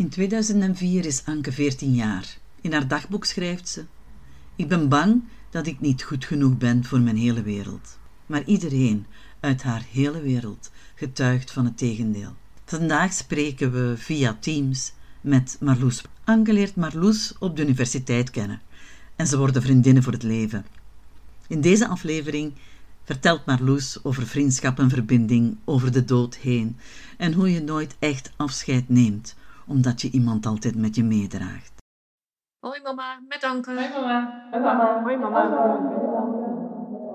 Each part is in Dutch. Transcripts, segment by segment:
In 2004 is Anke 14 jaar. In haar dagboek schrijft ze: Ik ben bang dat ik niet goed genoeg ben voor mijn hele wereld. Maar iedereen uit haar hele wereld getuigt van het tegendeel. Vandaag spreken we via Teams met Marloes. Anke leert Marloes op de universiteit kennen en ze worden vriendinnen voor het leven. In deze aflevering vertelt Marloes over vriendschap en verbinding over de dood heen en hoe je nooit echt afscheid neemt, omdat je iemand altijd met je meedraagt. Hoi mama, met Anke. Hoi mama. Hoi mama. Hoi mama.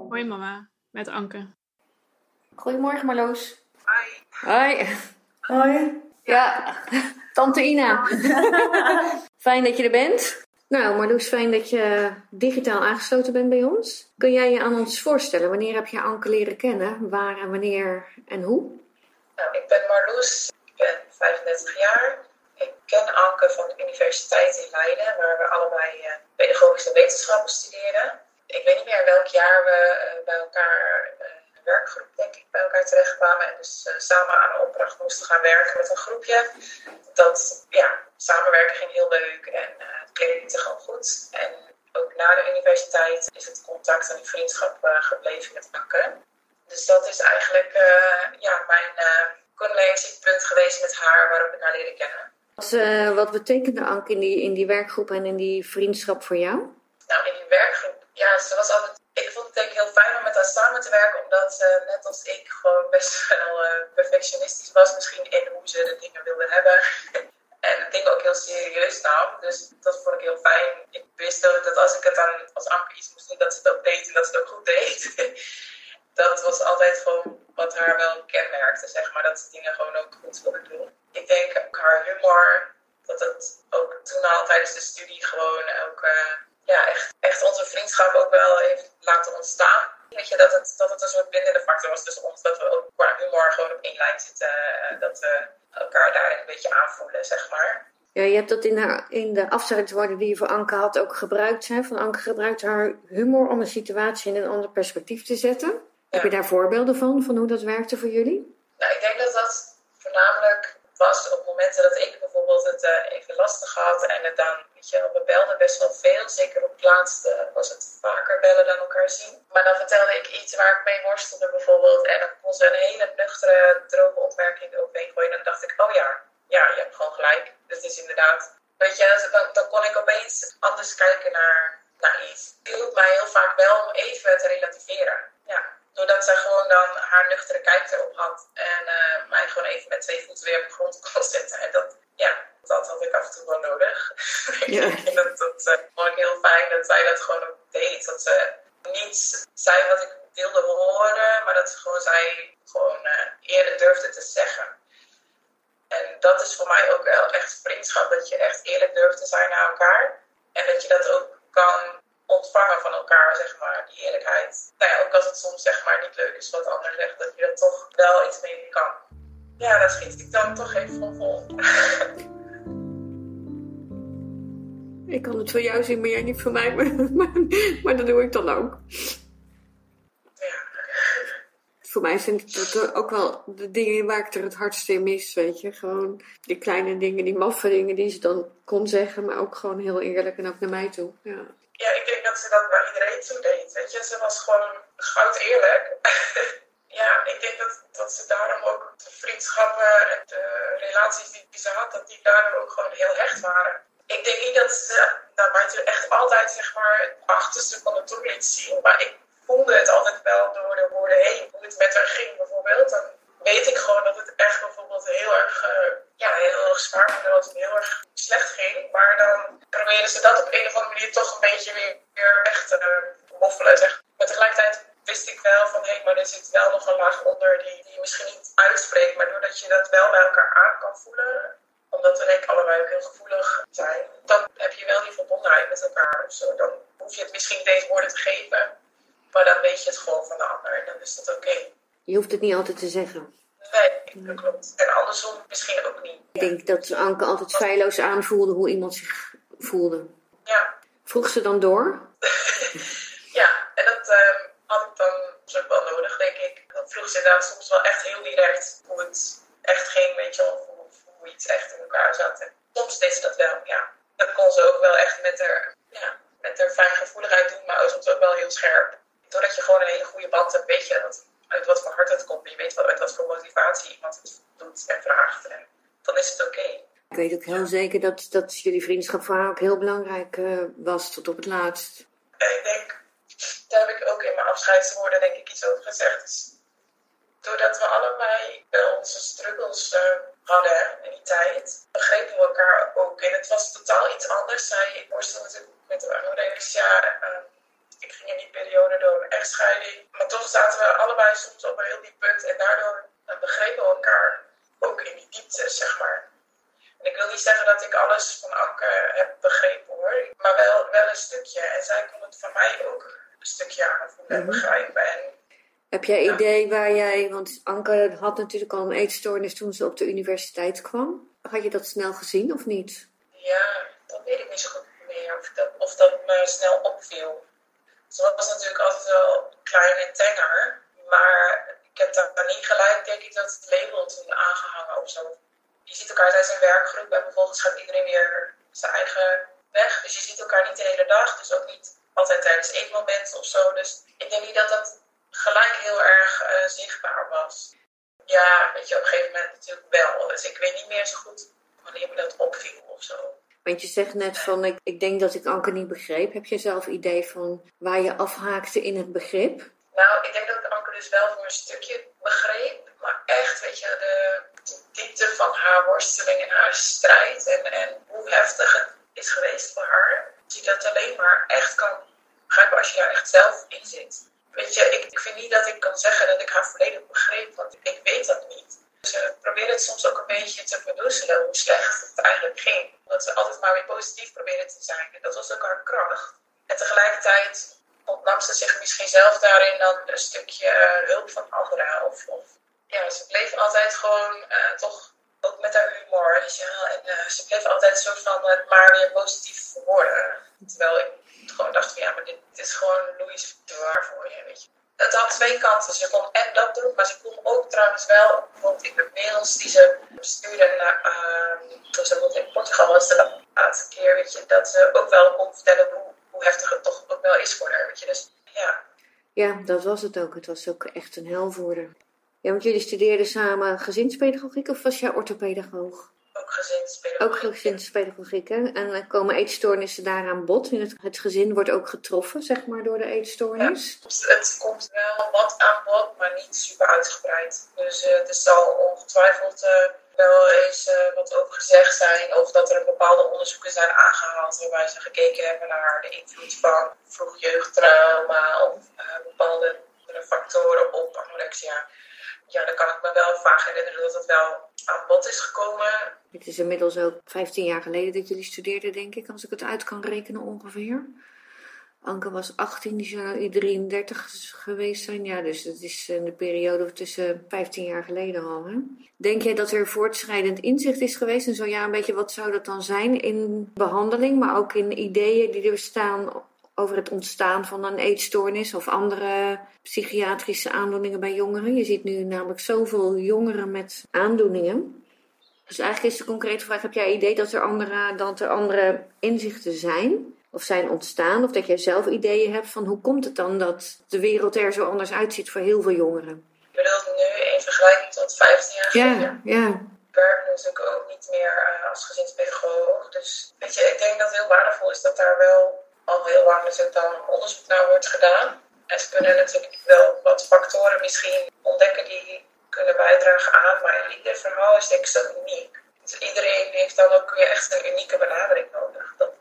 Hoi mama, met Anke. Goedemorgen Marloes. Hoi. Hoi. Hoi. Ja, tante Ina. fijn dat je er bent. Nou Marloes, fijn dat je digitaal aangesloten bent bij ons. Kun jij je aan ons voorstellen, wanneer heb je Anke leren kennen? Waar en wanneer en hoe? Nou, ik ben Marloes. Ik ben 35 jaar. Ken Anke van de Universiteit in Leiden, waar we allebei uh, pedagogische wetenschappen studeren. Ik weet niet meer welk jaar we uh, bij elkaar, een werkgroep denk ik, bij elkaar terechtkwamen. En dus samen aan een opdracht moesten gaan werken met een groepje. Dat, ja, samenwerken ging heel leuk en het klikte gewoon goed. En ook na de universiteit is het contact en die vriendschap gebleven met Anke. Dus dat is eigenlijk ja, mijn connectiepunt geweest met haar waarop ik haar leren kennen. Wat, uh, wat betekende Anke in die, in die werkgroep en in die vriendschap voor jou? Nou, in die werkgroep, ja, ze was altijd. Ik vond het denk ik heel fijn om met haar samen te werken, omdat ze net als ik gewoon best wel uh, perfectionistisch was, misschien in hoe ze de dingen wilde hebben. en de dingen ook heel serieus nam. Dus dat vond ik heel fijn. Ik wist ook dat als ik het dan als Anke iets moest doen, dat ze het ook deed en dat ze het ook goed deed. dat was altijd gewoon wat haar wel kenmerkte, zeg maar. Dat ze dingen gewoon ook goed wilde doen. Ik denk ook haar humor, dat het ook toen al tijdens de studie gewoon ook uh, ja, echt, echt onze vriendschap ook wel heeft laten ontstaan. Weet je, dat het, dat het een soort bindende factor was tussen ons, dat we ook qua humor gewoon op één lijn zitten. Uh, dat we elkaar daar een beetje aanvoelen, zeg maar. Ja, je hebt dat in, haar, in de afzettingswoorden die je voor Anke had ook gebruikt. Hè? Van Anke gebruikt haar humor om een situatie in een ander perspectief te zetten. Heb je daar voorbeelden van, van hoe dat werkte voor jullie? Nou, ik denk dat dat voornamelijk was op momenten dat ik bijvoorbeeld het uh, even lastig had en het dan, weet je, we belden best wel veel. Zeker op het laatste was het vaker bellen dan elkaar zien. Maar dan vertelde ik iets waar ik mee worstelde bijvoorbeeld en dan kon ze een hele nuchtere, droge opmerking overheen gooien. En dan dacht ik, oh ja, ja, je hebt gewoon gelijk. Dat is inderdaad, weet je, dan, dan kon ik opeens anders kijken naar, naar iets. Het hielp mij heel vaak wel om even te relativeren. Ja doordat zij gewoon dan haar nuchtere kijk erop had. En uh, mij gewoon even met twee voeten weer op de grond kon zetten. En dat, ja, dat had ik af en toe wel nodig. Ja. en dat, dat uh, vond ik heel fijn dat zij dat gewoon ook deed. Dat ze niet zei wat ik wilde horen, maar dat ze gewoon zei, gewoon uh, eerder durfde te zeggen. En dat is voor mij ook wel echt vriendschap, dat je echt eerlijk durft te zijn naar elkaar. En dat je dat ook kan ontvangen van elkaar, zeg maar, die eerlijkheid. Nou ja, ook als het soms zeg maar niet leuk is wat de ander zegt, dat je er toch wel iets mee kan. Ja, daar schiet ik dan toch even van vol. Ik kan het voor jou zien, maar jij niet voor mij. Maar, maar, maar dat doe ik dan ook. Ja. Voor mij zijn het ook wel de dingen waar ik er het hardst in mis, weet je. Gewoon die kleine dingen, die maffe dingen die ze dan kon zeggen, maar ook gewoon heel eerlijk en ook naar mij toe. Ja ja, ik denk dat ze dat bij iedereen zo deed. Weet je, ze was gewoon goud eerlijk. ja, ik denk dat, dat ze daarom ook de vriendschappen en de relaties die, die ze had, dat die daardoor ook gewoon heel hecht waren. Ik denk niet dat ze naar mij echt altijd zeg maar het achterste van de toer liet zien, maar ik voelde het altijd wel door de woorden heen. Hoe het met haar ging bijvoorbeeld, weet ik gewoon dat het echt bijvoorbeeld heel erg, uh, ja, heel erg zwaar was, het heel erg slecht ging. Maar dan probeerden ze dat op een of andere manier toch een beetje weer, weer weg te uh, moffelen. Zeg. Maar tegelijkertijd wist ik wel van, hé, hey, maar er zit wel nog een laag onder die, die je misschien niet uitspreekt. Maar doordat je dat wel bij elkaar aan kan voelen, omdat we denk allebei ook heel gevoelig zijn, dan heb je wel die verbondenheid met elkaar of zo. Dan hoef je het misschien deze woorden te geven, maar dan weet je het gewoon van de ander en dan is dat oké. Je hoeft het niet altijd te zeggen. Nee, dat klopt. En andersom misschien ook niet. Ik denk dat Anke altijd feilloos aanvoelde hoe iemand zich voelde. Ja. Vroeg ze dan door? ja, en dat uh, had ik dan ook wel nodig, denk ik. Dat vroeg ze inderdaad soms wel echt heel direct hoe het echt ging, weet je wel. Hoe, hoe hoe iets echt in elkaar zat. En soms deed ze dat wel, ja. Dat kon ze ook wel echt met haar, ja, met haar fijngevoeligheid doen, maar soms ook wel heel scherp. Doordat je gewoon een hele goede band hebt, weet je dat, uit wat voor hart het komt. Je weet wel uit wat voor motivatie iemand het doet en vraagt. En dan is het oké. Ik weet ook heel zeker dat, dat jullie vriendschap voor haar ook heel belangrijk uh, was tot op het laatst. ik denk, daar heb ik ook in mijn afscheidswoorden denk ik iets over gezegd. Dus doordat we allebei wel onze struggles uh, hadden in die tijd, begrepen we elkaar ook. En het was totaal iets anders. Zij worstelde natuurlijk met de anorexia. Uh, ik ging in die periode door een echtscheiding. Maar toch zaten we allebei soms op een heel diep punt. En daardoor begrepen we elkaar ook in die diepte, zeg maar. En ik wil niet zeggen dat ik alles van Anke heb begrepen hoor. Maar wel, wel een stukje. En zij kon het van mij ook een stukje aanvoelen en mhm. begrijpen. En, heb jij idee waar jij, want Anke had natuurlijk al een eetstoornis toen ze op de universiteit kwam. Had je dat snel gezien of niet? Ja, dat weet ik niet zo goed meer. Of dat, of dat me snel opviel. Ze was natuurlijk altijd wel klein en tenger. Maar ik heb daar niet gelijk, denk ik, dat het label toen aangehangen of zo. Je ziet elkaar tijdens een werkgroep en vervolgens gaat iedereen weer zijn eigen weg. Dus je ziet elkaar niet de hele dag. Dus ook niet altijd tijdens eetmomenten of zo. Dus ik denk niet dat dat gelijk heel erg uh, zichtbaar was. Ja, weet je, op een gegeven moment natuurlijk wel. Dus ik weet niet meer zo goed wanneer me dat opviel of zo. Want je zegt net van, ik, ik denk dat ik Anke niet begreep. Heb je zelf idee van waar je afhaakte in het begrip? Nou, ik denk dat ik Anke dus wel voor een stukje begreep. Maar echt, weet je, de, diepte van haar worsteling en haar strijd. En, en hoe heftig het is geweest voor haar. Dat je dat alleen maar echt kan begrijpen als je daar echt zelf in zit. Weet je, ik, ik vind niet dat ik kan zeggen dat ik haar volledig begreep. Want ik weet dat niet. Ze probeerde het soms ook een beetje te verdoezelen hoe slecht het eigenlijk ging. Dat ze altijd maar weer positief probeerde te zijn. En dat was ook haar kracht. En tegelijkertijd ontnam ze zich misschien zelf daarin dan een stukje uh, hulp van anderen. Of, of, ja, ze bleef altijd gewoon uh, toch ook met haar humor. En ze bleef altijd soort van maar weer positief verwoorden. Terwijl ik gewoon dacht ja, maar dit, is gewoon Louise waar voor je, weet je het had twee kanten. Ze kon en dat doen, maar ze kon ook trouwens wel, want in de mails die ze stuurde naar, uh, toen ze in Portugal was de laatste keer, weet je, dat ze ook wel kon vertellen hoe, hoe heftig het toch ook wel is voor haar, weet je. Dus ja. Ja, dat was het ook. Het was ook echt een hel voor haar. Ja, want jullie studeerden samen gezinspedagogiek of was jij orthopedagoog? Ook gezinspedagogiek. Ook gezinspedagogiek, hè? En komen eetstoornissen daar aan bod. In het, het gezin wordt ook getroffen, zeg maar, door de eetstoornis. Ja, het komt wel wat aan bod, maar niet super uitgebreid. Dus uh, er zal ongetwijfeld uh, wel eens uh, wat over gezegd zijn. Of dat er bepaalde onderzoeken zijn aangehaald waarbij ze gekeken hebben naar de invloed van vroeg jeugdtrauma of bepaalde factoren op anorexia. Ja, dan kan ik me wel vaak herinneren dat het wel aan bod is gekomen. Het is inmiddels ook 15 jaar geleden dat jullie studeerden, denk ik, als ik het uit kan rekenen ongeveer. Anke was 18, die zou 33 geweest zijn. Ja, dus dat is in de periode tussen 15 jaar geleden al. Denk jij dat er voortschrijdend inzicht is geweest? En zo ja, een beetje wat zou dat dan zijn in behandeling, maar ook in ideeën die er bestaan over het ontstaan van een eetstoornis of andere psychiatrische aandoeningen bij jongeren. Je ziet nu namelijk zoveel jongeren met aandoeningen. Dus eigenlijk is de concrete vraag: heb jij idee dat er andere, dat er andere inzichten zijn? Of zijn ontstaan? Of dat jij zelf ideeën hebt van hoe komt het dan dat de wereld er zo anders uitziet voor heel veel jongeren? Je bedoelt nu in vergelijking tot 15 jaar geleden? Ja, ja. Ik werk natuurlijk ook niet meer eh, als gezinspedagoog. Dus weet je, ik denk dat het heel waardevol is dat daar wel al heel lang er dan onderzoek naar wordt gedaan. En ze kunnen natuurlijk wel wat factoren misschien ontdekken die kunnen bijdragen aan, maar ieder verhaal is denk ik zo uniek. Dus iedereen heeft dan ook weer echt een unieke benadering nodig. Dat,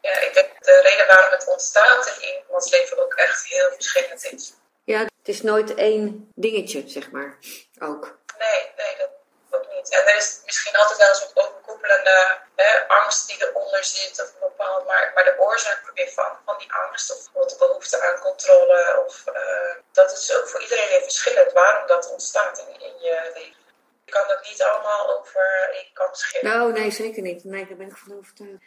ja, ik denk dat de reden waarom het ontstaat in iemands leven ook echt heel verschillend is. Ja, het is nooit één dingetje, zeg maar, ook. Nee, nee, dat ook niet. En er is misschien altijd wel een soort overkoepelende hè, angst die eronder zit, of een bepaald, maar, maar de oorzaak weer van, van die angst, of bijvoorbeeld de behoefte aan controle, of uh, dat is ook voor iedereen weer verschillend waarom dat ontstaat in, in je leven. Je kan het niet allemaal over één kant schillen. Nou, nee, zeker niet. Nee, daar ben ik van overtuigd.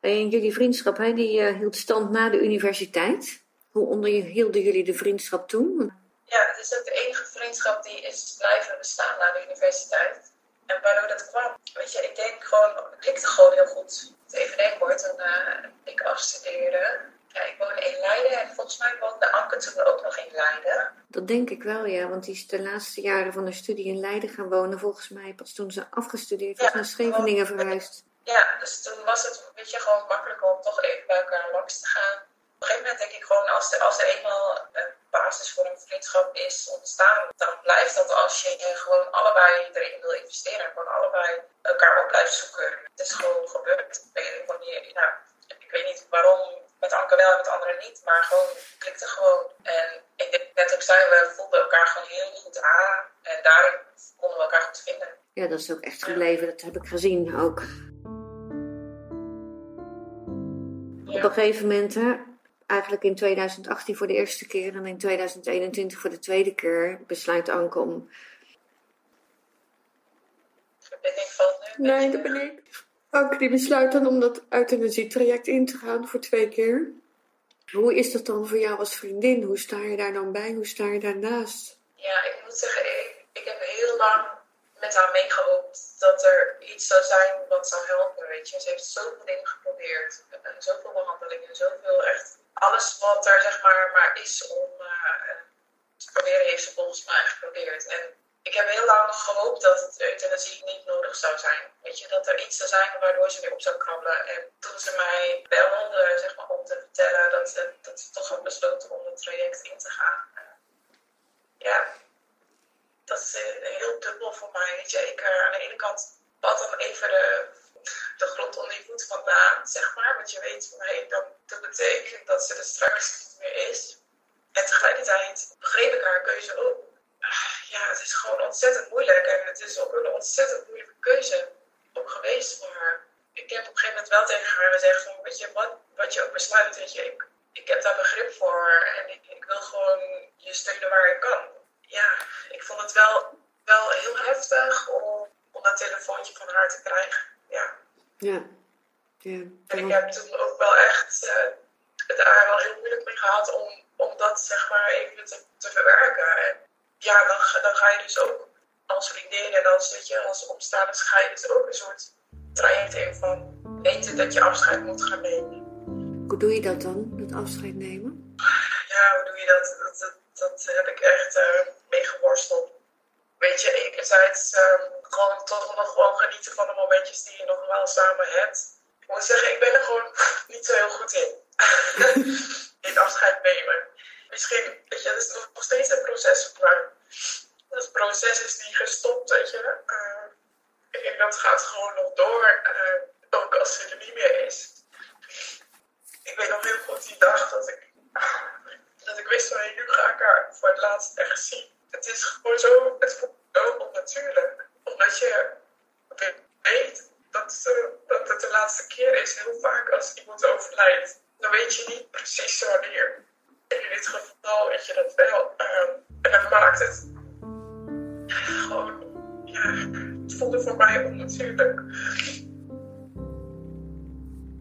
En jullie vriendschap, hè, die uh, hield stand na de universiteit. Hoe onderhielden jullie de vriendschap toen? ja, het is ook de enige vriendschap die is blijven bestaan na de universiteit. En waardoor dat kwam, weet je, ik denk gewoon, het klikte gewoon heel goed. Even denken hoor, toen uh, ik afstudeerde. Ja, ik woonde in Leiden en volgens mij woonde Anke toen ook nog in Leiden. Dat denk ik wel, ja, want die is de laatste jaren van de studie in Leiden gaan wonen. Volgens mij pas toen ze afgestudeerd was naar Scheveningen verhuisd. Ja, dus toen was het weet je, gewoon makkelijk om toch even bij elkaar langs te gaan. Op een gegeven moment denk ik gewoon, als er, als er eenmaal een basis voor een vriendschap is ontstaan, dan blijft dat als je gewoon allebei erin wil investeren. Gewoon allebei elkaar op blijft zoeken. Het is gewoon gebeurd. Wanneer, nou, ik weet niet waarom met Anke wel en met anderen niet, maar gewoon klikte gewoon. En ik denk net ook zei, we voelden elkaar gewoon heel goed aan. En daarin konden we elkaar goed vinden. Ja, dat is ook echt gebleven. Dat heb ik gezien ook. Op een gegeven moment, hè, eigenlijk in 2018 voor de eerste keer en in 2021 voor de tweede keer, besluit Anke om. Verbinding valt nu. Nee, dat ben ik. Anke die besluit dan om dat euthanasietraject in te gaan voor twee keer. Hoe is dat dan voor jou als vriendin? Hoe sta je daar dan bij? Hoe sta je daarnaast? Ja, ik moet zeggen, ik, ik heb heel lang met haar meegehoopt dat er iets zou zijn wat zou helpen, weet je. Ze heeft zoveel dingen geprobeerd. En zoveel behandelingen, zoveel echt... Alles wat er zeg maar maar is om uh, te proberen, heeft ze volgens mij geprobeerd. En ik heb heel lang gehoopt dat euthanasie niet nodig zou zijn. Weet je, dat er iets zou zijn waardoor ze weer op zou krabbelen. En toen ze mij belde, zeg maar, om te vertellen dat ze, dat ze toch had besloten om het traject in te gaan. Ja, dat is heel dubbel voor mij. Weet je, ik uh, aan de ene kant pad dan even de, de grond onder je voet vandaan, zeg maar. Want je weet van, hé, dat, dat betekent dat ze er straks niet meer is. En tegelijkertijd begreep ik haar keuze ook ja, het is gewoon ontzettend moeilijk. En het is ook een ontzettend moeilijke keuze ook geweest voor haar. Ik heb op een gegeven moment wel tegen haar gezegd van, weet je, wat, wat je ook besluit, weet je, ik, ik heb daar begrip voor en ik, ik wil gewoon je steunen waar ik kan. Ja, ik vond het wel, wel heel heftig om, om dat telefoontje van haar te krijgen. Ja. Ja. ja. En ik heb toen ook wel echt uh, het daar wel heel moeilijk mee gehad om, om dat zeg maar even te, te verwerken. En ja, dan, dan ga je dus ook als vriendin en als, weet je, als omstaanders ga je dus ook een soort traject in van weten dat je afscheid moet gaan nemen. Hoe doe je dat dan, dat afscheid nemen? Ja, hoe doe je dat? Dat, dat, dat heb ik echt uh, mee geworsteld. Weet je, enerzijds uh, gewoon toch nog gewoon genieten van de momentjes die je nog wel samen hebt. Ik moet zeggen, ik ben er gewoon niet zo heel goed in. in afscheid nemen misschien, weet je, dat is nog steeds een proces maar Dat proces is niet gestopt, weet je. En dat gaat gewoon nog door, uh, ook als ze er niet meer is. Ik weet nog heel goed die dag dat ik, dat ik wist van, nu ga ik haar voor het laatst echt zien. Het is gewoon zo, het voelt zo onnatuurlijk. Omdat je weet dat, dat het de laatste keer is. Heel vaak als iemand overlijdt, dan weet je niet precies wanneer in dit geval weet je dat wel. Uh, en dat maakt het gewoon, ja, het voelde voor mij onnatuurlijk.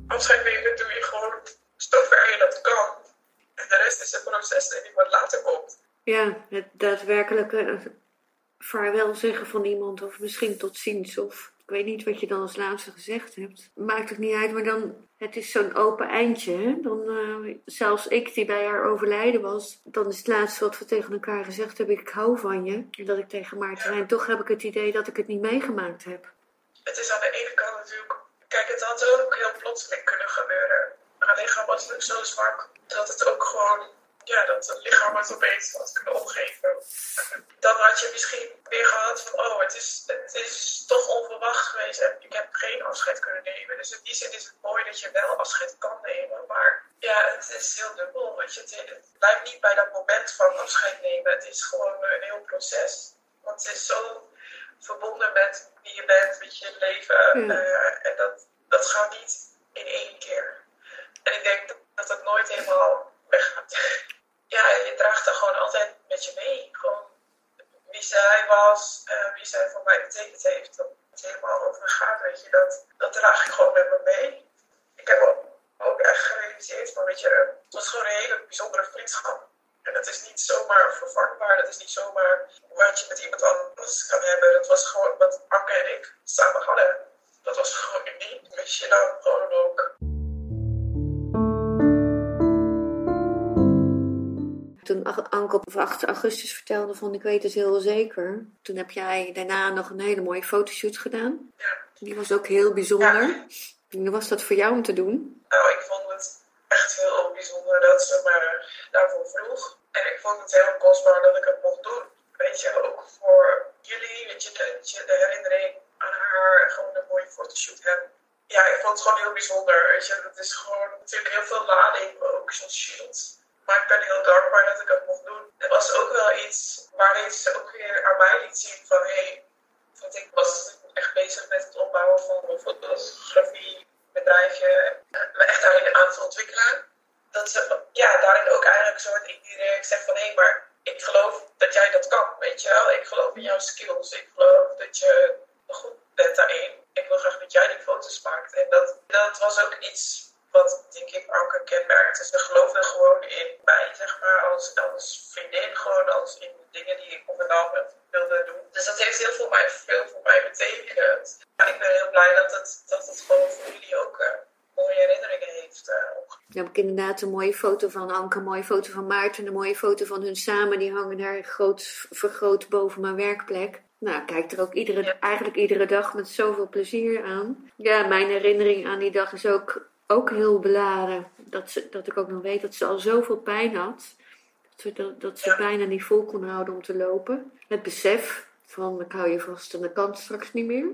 Afscheid nemen doe je gewoon zover je dat kan. En de rest is een proces die wat later komt. Ja, het daadwerkelijke vaarwel zeggen van iemand, of misschien tot ziens, of ik weet niet wat je dan als laatste gezegd hebt. Maakt het niet uit, maar dan, het is zo'n open eindje. Hè? Dan, uh, zelfs ik die bij haar overlijden was, dan is het laatste wat we tegen elkaar gezegd hebben, ik hou van je. En dat ik tegen Maarten en toch heb ik het idee dat ik het niet meegemaakt heb. Het is aan de ene kant natuurlijk, kijk het had ook heel plotseling kunnen gebeuren. Haar lichaam was zo zwak dat het ook gewoon ja, dat het lichaam het opeens had kunnen opgeven. Dan had je misschien weer gehad van, oh, het is, het is toch onverwacht geweest en ik heb geen afscheid kunnen nemen. Dus in die zin is het mooi dat je wel afscheid kan nemen. Maar ja, het is heel dubbel. Weet je, het, blijft niet bij dat moment van afscheid nemen. Het is gewoon een heel proces. Want het is zo verbonden met wie je bent, met je leven. Uh, en dat, dat gaat niet in één keer. En ik denk dat het nooit helemaal weggaat ja, je draagt er gewoon altijd met je mee. Gewoon wie zij was, uh, wie zij voor mij betekend heeft, dat het helemaal over gaat, weet je, dat, dat draag ik gewoon met me mee. Ik heb ook, ook echt gerealiseerd van, weet je, het was gewoon een hele bijzondere vriendschap. En Het is niet zomaar vervangbaar. Het is niet zomaar wat je met iemand anders kan hebben. Het was gewoon wat Anke en ik samen hadden. Dat was gewoon uniek. Mis je dan gewoon ook. Anke op 8 augustus vertelde van ik weet het heel zeker. Toen heb jij daarna nog een hele mooie fotoshoot gedaan. Ja. Die was ook heel bijzonder. Ja. Hoe was dat voor jou om te doen? Nou, ik vond het echt heel bijzonder dat ze me daarvoor vroeg. En ik vond het heel kostbaar dat ik het mocht doen. Weet je, ook voor jullie, weet je, dat je de herinnering aan haar en gewoon een mooie fotoshoot hebben. Ja, ik vond het gewoon heel bijzonder. Weet je, het is gewoon natuurlijk heel veel lading, ook zo'n shoot. Maar ik ben heel dankbaar dat ik het mocht doen. Er was ook wel iets waarin ze ook weer aan mij liet zien van hé, hey, want ik was echt bezig met het opbouwen van een fotografiebedrijfje. En me echt daarin aan te ontwikkelen. Dat ze ja, daarin ook eigenlijk een soort indirect zegt van hé, hey, maar ik geloof dat jij dat kan, weet je wel. Ik geloof in jouw skills. Ik geloof dat je goed bent daarin. Ik wil graag dat jij die foto's maakt. En dat, dat was ook iets wat denk ik Anke kenmerkte. Ze geloofde gewoon in mij, zeg maar, als, als vriendin, gewoon als in dingen die ik ondernam wilde doen. Dus dat heeft heel veel, mij, veel voor mij betekend. Ja, ik ben heel blij dat het, dat het gewoon voor jullie ook uh, mooie herinneringen heeft. Uh, dan heb ik inderdaad een mooie foto van Anke, een mooie foto van Maarten, een mooie foto van hun samen. Die hangen daar groot, vergroot boven mijn werkplek. Nou, ik kijk er ook iedere, ja. eigenlijk iedere dag met zoveel plezier aan. Ja, mijn herinnering aan die dag is ook ook heel beladen. Dat, ze, dat ik ook nog weet dat ze al zoveel pijn had. Dat ze, dat, dat ze bijna niet vol kon houden om te lopen. Het besef van ik hou je vast en dat kan straks niet meer.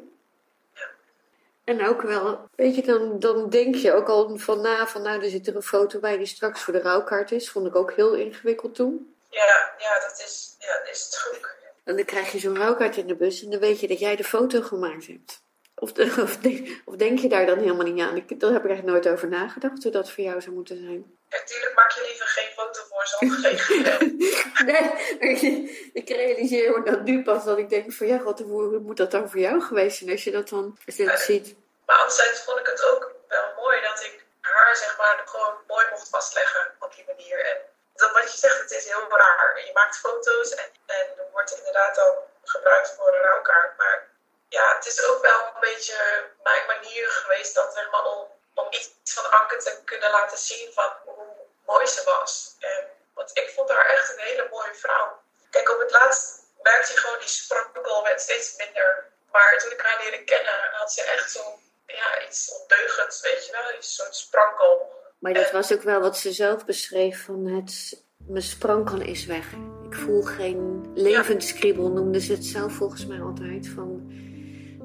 En ook wel, weet je, dan, dan denk je ook al van na, van nou, er zit er een foto bij die straks voor de rouwkaart is. Vond ik ook heel ingewikkeld toen. Ja, ja, dat is, ja, dat is het ook. En dan krijg je zo'n rouwkaart in de bus en dan weet je dat jij de foto gemaakt hebt. Of, de, of, de, of, denk je daar dan helemaal niet aan? Ik, daar heb ik echt nooit over nagedacht hoe dat voor jou zou moeten zijn. Natuurlijk maak je liever geen foto voor zo'n gegeven. nee, ik realiseer me dat nu pas dat ik denk van ja, god, hoe moet dat dan voor jou geweest zijn als je dat dan als je dat ziet? Maar anderzijds vond ik het ook wel mooi dat ik haar zeg maar gewoon mooi mocht vastleggen op die manier. En dat wat je zegt, het is heel raar. Je maakt foto's en, en wordt inderdaad dan gebruikt voor een rouwkaart, maar ja, het is ook wel een beetje mijn manier geweest dan, zeg maar, om, om iets van Anke te kunnen laten zien van hoe mooi ze was. En, want ik vond haar echt een hele mooie vrouw. Kijk, op het laatst merkte je gewoon die sprankel werd steeds minder. Maar toen ik haar leerde kennen, had ze echt zo'n ja, iets ondeugends, weet je wel, een soort sprankel. Maar dat was ook wel wat ze zelf beschreef van het, mijn sprankel is weg. Ik voel geen levenskriebel, noemde ze het zelf volgens mij altijd. Van,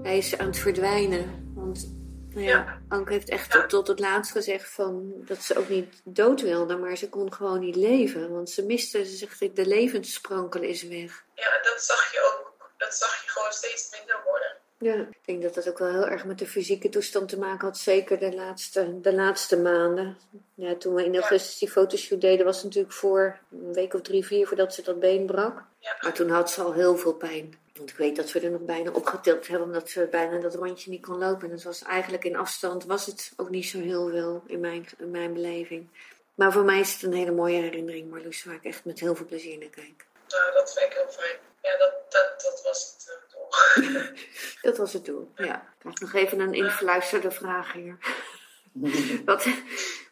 hij is aan het verdwijnen. Want nou ja, ja. Anke heeft echt tot, tot het laatst gezegd van, dat ze ook niet dood wilde, maar ze kon gewoon niet leven. Want ze miste, ze zegt, de levenssprankel is weg. Ja, dat zag je ook. Dat zag je gewoon steeds minder worden. Ja, ik denk dat dat ook wel heel erg met de fysieke toestand te maken had. Zeker de laatste, de laatste maanden. Ja, toen we in augustus die fotoshoot deden, was het natuurlijk voor een week of drie, vier voordat ze dat been brak. Ja. Maar toen had ze al heel veel pijn. Want ik weet dat we er nog bijna opgetild hebben, omdat ze bijna dat rondje niet kon lopen. En het was eigenlijk in afstand, was het ook niet zo heel veel in mijn, in mijn beleving. Maar voor mij is het een hele mooie herinnering, Marloes, waar ik echt met heel veel plezier naar kijk. Nou, dat vind ik heel fijn. Ja, dat, dat, dat was het uh, doel. dat was het doel, ja. Ik krijg nog even een influisterde vraag hier. wat,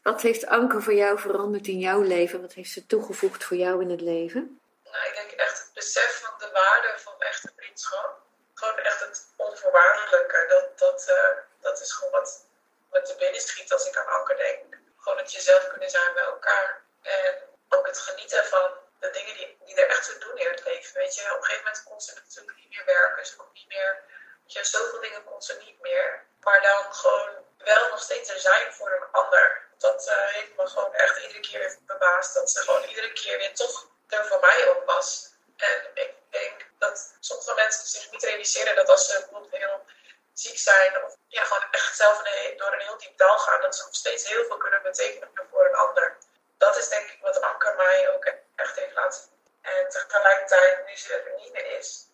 wat heeft Anke voor jou veranderd in jouw leven? Wat heeft ze toegevoegd voor jou in het leven? Nou, ik denk besef van de waarde van echte vriendschap. Gewoon echt het onvoorwaardelijke. Dat, dat, uh, dat is gewoon wat me te binnen schiet als ik aan Anke denk. Gewoon het jezelf kunnen zijn bij elkaar. En ook het genieten van de dingen die, die er echt toe doen in het leven. Weet je, op een gegeven moment kon ze natuurlijk niet meer werken. Ze kon niet meer, je, zoveel dingen kon ze niet meer. Maar dan gewoon wel nog steeds er zijn voor een ander. Dat uh, heeft me gewoon echt iedere keer verbaasd. Dat ze gewoon iedere keer weer toch er voor mij ook was. En ik denk dat sommige mensen zich niet realiseren dat als ze bijvoorbeeld heel ziek zijn of ja, gewoon echt zelf door een heel diep dal gaan, dat ze nog steeds heel veel kunnen betekenen voor een ander. Dat is denk ik wat Anker mij ook echt heeft laten zien. En tegelijkertijd, nu ze er niet meer is,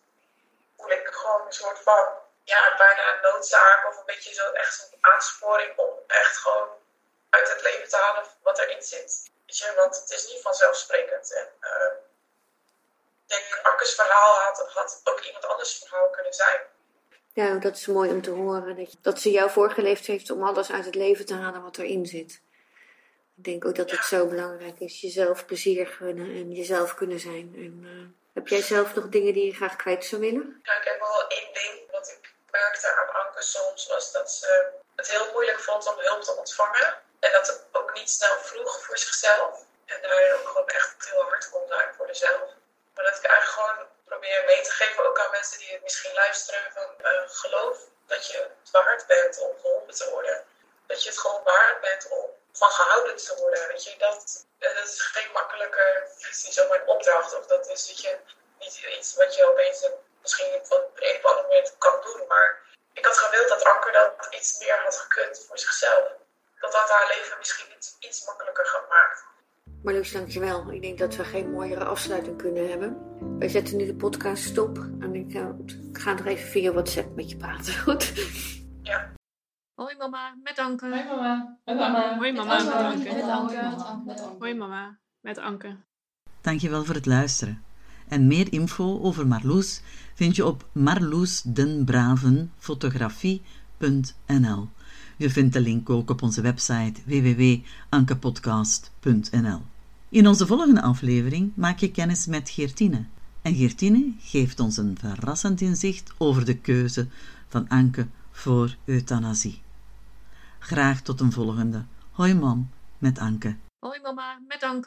voel ik gewoon een soort van, ja, bijna een noodzaak of een beetje zo echt zo'n aansporing om echt gewoon uit het leven te halen wat erin zit. Want het is niet vanzelfsprekend. En, uh, ik denk, Anke's verhaal had, had ook iemand anders verhaal kunnen zijn. Ja, dat is mooi om te horen. Dat, je, dat ze jou voorgeleefd heeft om alles uit het leven te halen wat erin zit. Ik denk ook dat het zo belangrijk is. Jezelf plezier gunnen en jezelf kunnen zijn. En, uh, heb jij zelf nog dingen die je graag kwijt zou willen? Ja, ik heb wel één ding wat ik merkte aan Anke soms. Was dat ze het heel moeilijk vond om hulp te ontvangen. En dat ook niet snel vroeg voor zichzelf. En daar ook gewoon echt heel hard kon zijn voor zichzelf. Maar dat ik eigenlijk gewoon probeer mee te geven, ook aan mensen die het misschien luisteren, van uh, geloof dat je het waard bent om geholpen te worden. Dat je het gewoon waard bent om van gehouden te worden. Je, dat, dat is geen makkelijke, is niet zomaar een opdracht. Of dat is je, niet iets wat je opeens misschien van een of andere kan doen. Maar ik had gewild dat Anker dat iets meer had gekund voor zichzelf. Dat dat haar leven misschien iets, iets makkelijker maken. Marloes, dankjewel. Ik denk dat we geen mooiere afsluiting kunnen hebben. Wij zetten nu de podcast stop. En ik, uh, ik ga nog even via WhatsApp met je praten. Goed? Ja. Hoi mama, met Anke. Hoi mama. Hoi mama. Hoi mama, met Anke. Met Anke. Hoi mama, met Anke. Dankjewel voor het luisteren. En meer info over Marloes vind je op marloesdenbravenfotografie.nl. Je vindt de link ook op onze website www.ankepodcast.nl. In onze volgende aflevering maak je kennis met Geertine. En Geertine geeft ons een verrassend inzicht over de keuze van Anke voor euthanasie. Graag tot een volgende. Hoi mam, met Anke. Hoi mama, met Anke.